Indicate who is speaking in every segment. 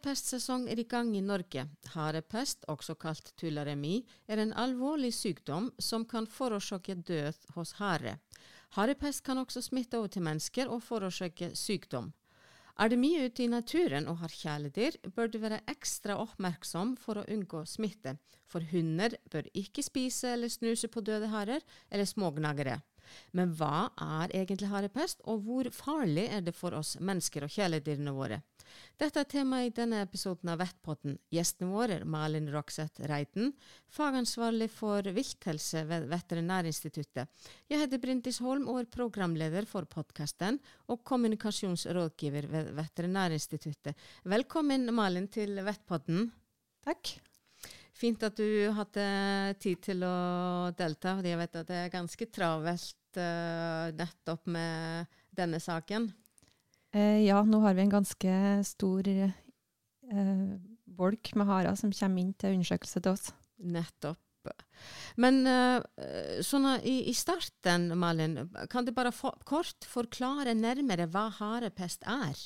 Speaker 1: Harepestsesong er i gang i Norge. Harepest, også kalt tularemi, er en alvorlig sykdom som kan forårsake død hos hare. Harepest kan også smitte over til mennesker og forårsake sykdom. Er du mye ute i naturen og har kjæledyr, bør du være ekstra oppmerksom for å unngå smitte, for hunder bør ikke spise eller snuse på døde harer eller smågnagere. Men hva er egentlig harepest, og hvor farlig er det for oss mennesker og kjæledyrene våre? Dette er temaet i denne episoden av Vettpotten. Gjestene våre er Malin Rokseth Reiten, fagansvarlig for vilthelse ved Veterinærinstituttet. Jeg heter Brindis Holm og er programleder for podkasten og kommunikasjonsrådgiver ved Veterinærinstituttet. Velkommen, Malin, til Vettpotten.
Speaker 2: Takk.
Speaker 1: Fint at du hadde tid til å delta. fordi Jeg vet at det er ganske travelt uh, nettopp med denne saken.
Speaker 2: Eh, ja, nå har vi en ganske stor eh, bolk med harer som kommer inn til undersøkelse til oss.
Speaker 1: Nettopp. Men uh, sånn i, i, starten, Malin, kan du bare for, kort forklare nærmere hva harepest er?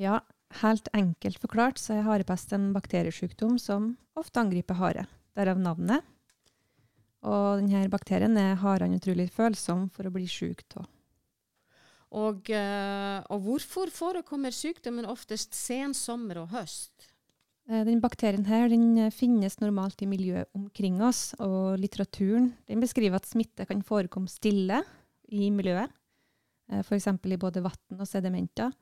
Speaker 2: Ja, helt enkelt forklart så er harepest en bakteriesjukdom som ofte angriper hare. Derav navnet. Og denne bakterien er harene utrolig følsomme for å bli syk av.
Speaker 1: Og, eh, og, hvorfor forekommer sykdommen oftest sen sommer og høst?
Speaker 2: Eh, den bakterien her den eh, finnes normalt i miljøet omkring oss, og litteraturen den beskriver at smitte kan forekomme stille i miljøet, f.eks. i både vann og sedimenter,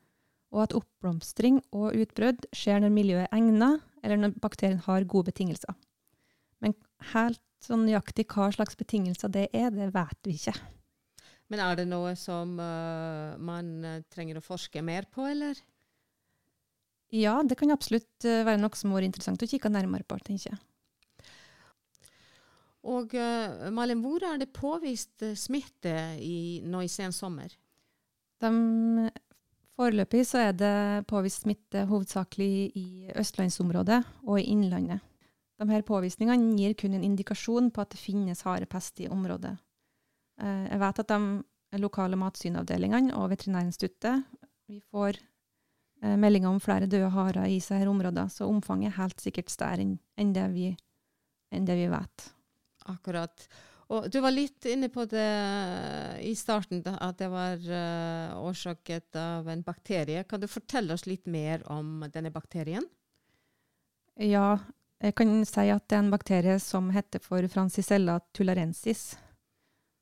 Speaker 2: og at oppblomstring og utbrudd skjer når miljøet er egnet, eller når bakterien har gode betingelser. Men helt sånn nøyaktig hva slags betingelser det er, det vet vi ikke.
Speaker 1: Men er det noe som uh, man uh, trenger å forske mer på, eller?
Speaker 2: Ja, det kan absolutt uh, være noe som er interessant å kikke nærmere på, tenker jeg.
Speaker 1: Og Malin, hvor er det påvist smitte i, nå i sen sommer?
Speaker 2: De, foreløpig så er det påvist smitte hovedsakelig i østlandsområdet og i Innlandet. De her påvisningene gir kun en indikasjon på at det finnes harepest i området. Eh, jeg vet at de lokale matsynavdelingene og Veterinærinstituttet får eh, meldinger om flere døde harer i disse områdene, så omfanget er helt sikkert større enn, det vi, enn det vi vet.
Speaker 1: Akkurat. Og du var litt inne på det i starten, at det var uh, årsaket av en bakterie. Kan du fortelle oss litt mer om denne bakterien?
Speaker 2: Ja, jeg kan si at det er en bakterie som heter for Francisella tularensis.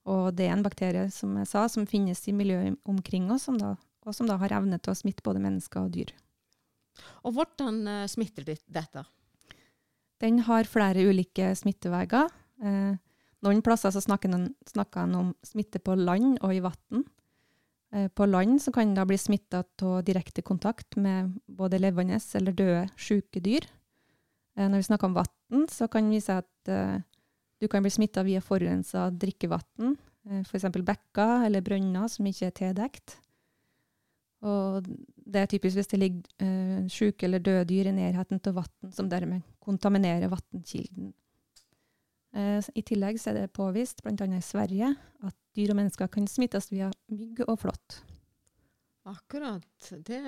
Speaker 2: Og det er en bakterie som jeg sa, som finnes i miljøet omkring oss, som da, og som da har evne til å smitte både mennesker og dyr.
Speaker 1: Og hvordan uh, smitter dette?
Speaker 2: Den har flere ulike smitteveier. Eh, noen plasser så snakker en om smitte på land og i vann. Eh, på land så kan da bli smitta av direkte kontakt med både levende eller døde syke dyr. Eh, når vi snakker om vann, så kan vi si at eh, du kan bli smitta via forurensa drikkevann, f.eks. bekker eller brønner som ikke er tildekt. Og det er typisk hvis det ligger eh, syke eller døde dyr i nærheten av vann, som dermed kontaminerer vannkilden. Eh, I tillegg er det påvist, bl.a. i Sverige, at dyr og mennesker kan smittes via mygg og flått.
Speaker 1: Akkurat. Det,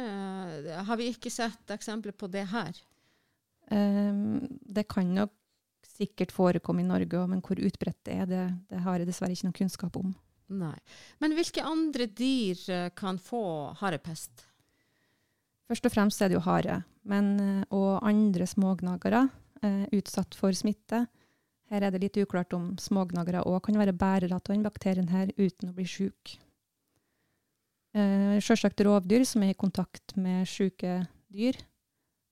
Speaker 1: det har vi ikke sett eksempler på det her.
Speaker 2: Um, det kan nok sikkert forekomme i Norge, men hvor utbredt det er, det, det har jeg dessverre ikke noe kunnskap om.
Speaker 1: Nei. Men hvilke andre dyr eh, kan få harepest?
Speaker 2: Først og fremst er det jo hare, men, eh, og andre smågnagere er eh, utsatt for smitte. Her er det litt uklart om smågnagere òg kan være bærere av denne bakterien her uten å bli syk. Eh, Sjølsagt rovdyr som er i kontakt med syke dyr,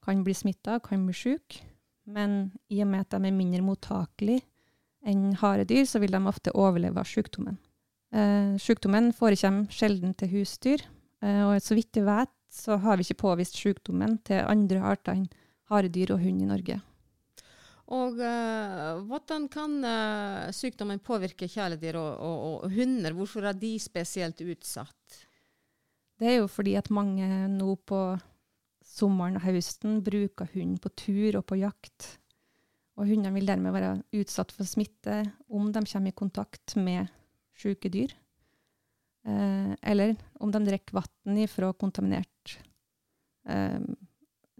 Speaker 2: kan bli smitta, kan bli syke. Men i og med at de er mindre mottakelige enn haredyr, så vil de ofte overleve av sykdommen. Eh, sykdommen forekommer sjelden til husdyr, eh, og så vidt jeg vet, så har vi ikke påvist sykdommen til andre arter enn haredyr og hund i Norge.
Speaker 1: Og uh, hvordan kan uh, sykdommen påvirke kjæledyr og, og, og, hunder? Hvorfor er de spesielt utsatt?
Speaker 2: Det er jo fordi at mange nå på sommeren og høsten bruker hund på tur og på jakt. Og hundene vil dermed være utsatt for smitte om de kommer i kontakt med syke dyr. Eh, eller om de drikker vann fra kontaminert eh,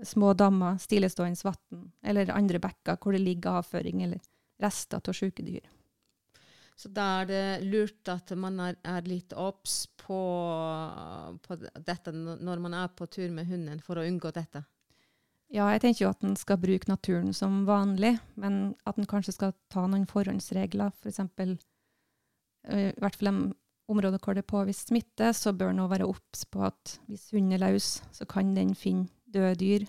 Speaker 2: små dammer, stillestående vann eller andre bekker hvor det ligger avføring eller rester av syke dyr.
Speaker 1: Så da er det lurt at man er, er litt obs på, på, dette når man er på tur med hunden, for å unngå dette?
Speaker 2: Ja, jeg tenker jo at en skal bruke naturen som vanlig, men at en kanskje skal ta noen forhåndsregler. For i hvert fall de områder hvor det er påvist smitte, så bør en være obs på at hvis hunden er løs, så kan den finne døde dyr.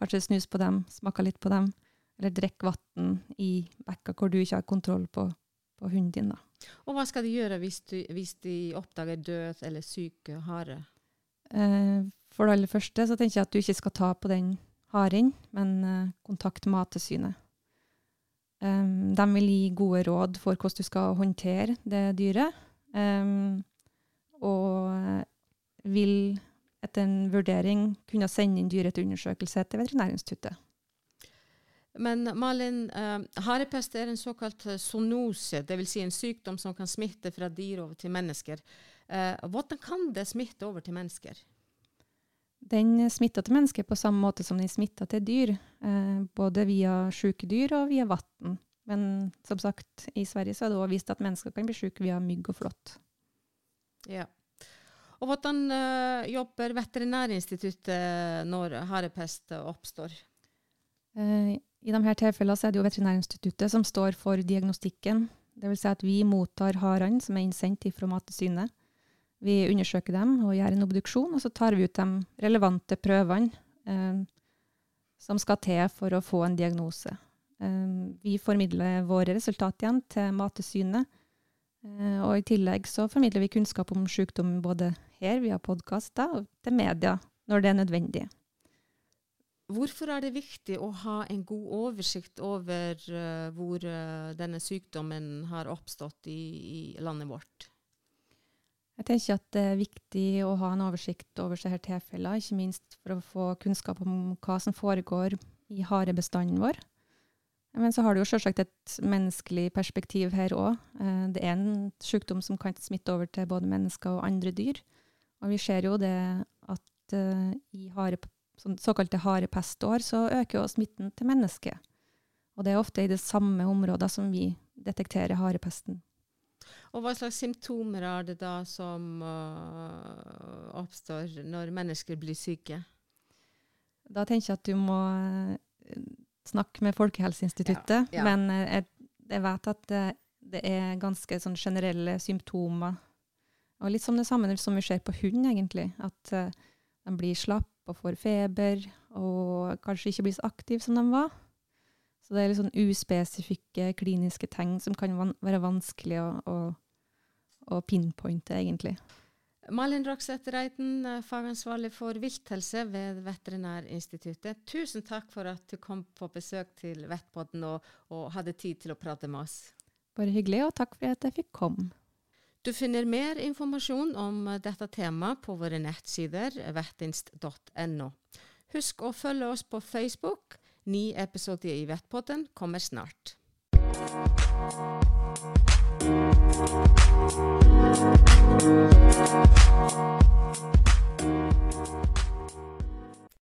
Speaker 2: Kanskje snus på dem, smake litt på dem, eller drikke vann i bekker hvor du ikke har kontroll på på hunden din. Da.
Speaker 1: Og hva skal de gjøre hvis, du, hvis de oppdager død eller syke hare?
Speaker 2: Eh, for det aller første så tenker jeg at du ikke skal ta på den haren, men eh, kontakt Mattilsynet. Um, de vil gi gode råd for hvordan du skal håndtere det dyret. Um, og vil etter en vurdering kunne sende inn dyret til undersøkelse til Veterinærinstituttet.
Speaker 1: Men Malin, uh, harepest er en såkalt eh, zoonose, dvs. Si en sykdom som kan smitte fra dyr over til mennesker. Uh, hvordan kan det smitte over til mennesker?
Speaker 2: Den smitter til mennesker på samme måte som den smitter til dyr. Både via syke dyr og via vann. Men som sagt, i Sverige så er det også vist at mennesker kan bli syke via mygg og flått.
Speaker 1: Ja. Og hvordan jobber Veterinærinstituttet når harepest oppstår?
Speaker 2: I disse tilfellene er det jo Veterinærinstituttet som står for diagnostikken. Dvs. Si at vi mottar harene som er innsendt fra Mattilsynet. Vi undersøker dem og gjør en obduksjon, og så tar vi ut de relevante prøvene eh, som skal til for å få en diagnose. Eh, vi formidler våre resultat igjen til Mattilsynet. Eh, og i tillegg så formidler vi kunnskap om sykdom både her via podkaster og til media når det er nødvendig.
Speaker 1: Hvorfor er det viktig å ha en god oversikt over uh, hvor uh, denne sykdommen har oppstått i, i, landet vårt?
Speaker 2: Jeg tenker at det er viktig å ha en oversikt over disse tilfellene, ikke minst for å få kunnskap om hva som foregår i harebestanden vår. Men så har du jo selvsagt et menneskelig perspektiv her òg. Uh, det er en sykdom som kan smitte over til både mennesker og andre dyr. Og vi ser jo det at i hare, sånn såkalte harepestår, så øker jo smitten til mennesket. Og det er ofte i det samme området som vi detekterer harepesten.
Speaker 1: Og Hva slags symptomer er det da som uh, oppstår når mennesker blir syke?
Speaker 2: Da tenker jeg at du må uh, snakke med Folkehelseinstituttet. Ja, ja. Men uh, jeg, jeg, vet at det, det er ganske sånn generelle symptomer. Og litt som det samme som vi ser på hund, egentlig. At de blir slapp og får feber, og kanskje ikke blir så aktive som de var. Så det er litt sånn uspesifikke kliniske tegn som kan van være vanskelig å, å, å, pinpointe, egentlig.
Speaker 1: Malin Rokseth Reiten, fagansvarlig for vilthelse ved Veterinærinstituttet. Tusen takk for at du kom på besøk til Vettpodden og, og hadde tid til å prate med oss.
Speaker 2: Bare hyggelig, og takk for at jeg fikk komme.
Speaker 1: Du finner mer informasjon om dette temaet på våre nettsider vettinst.no. Husk å følge oss på Facebook. Ny episode i Vettpodden kommer snart. Thank you.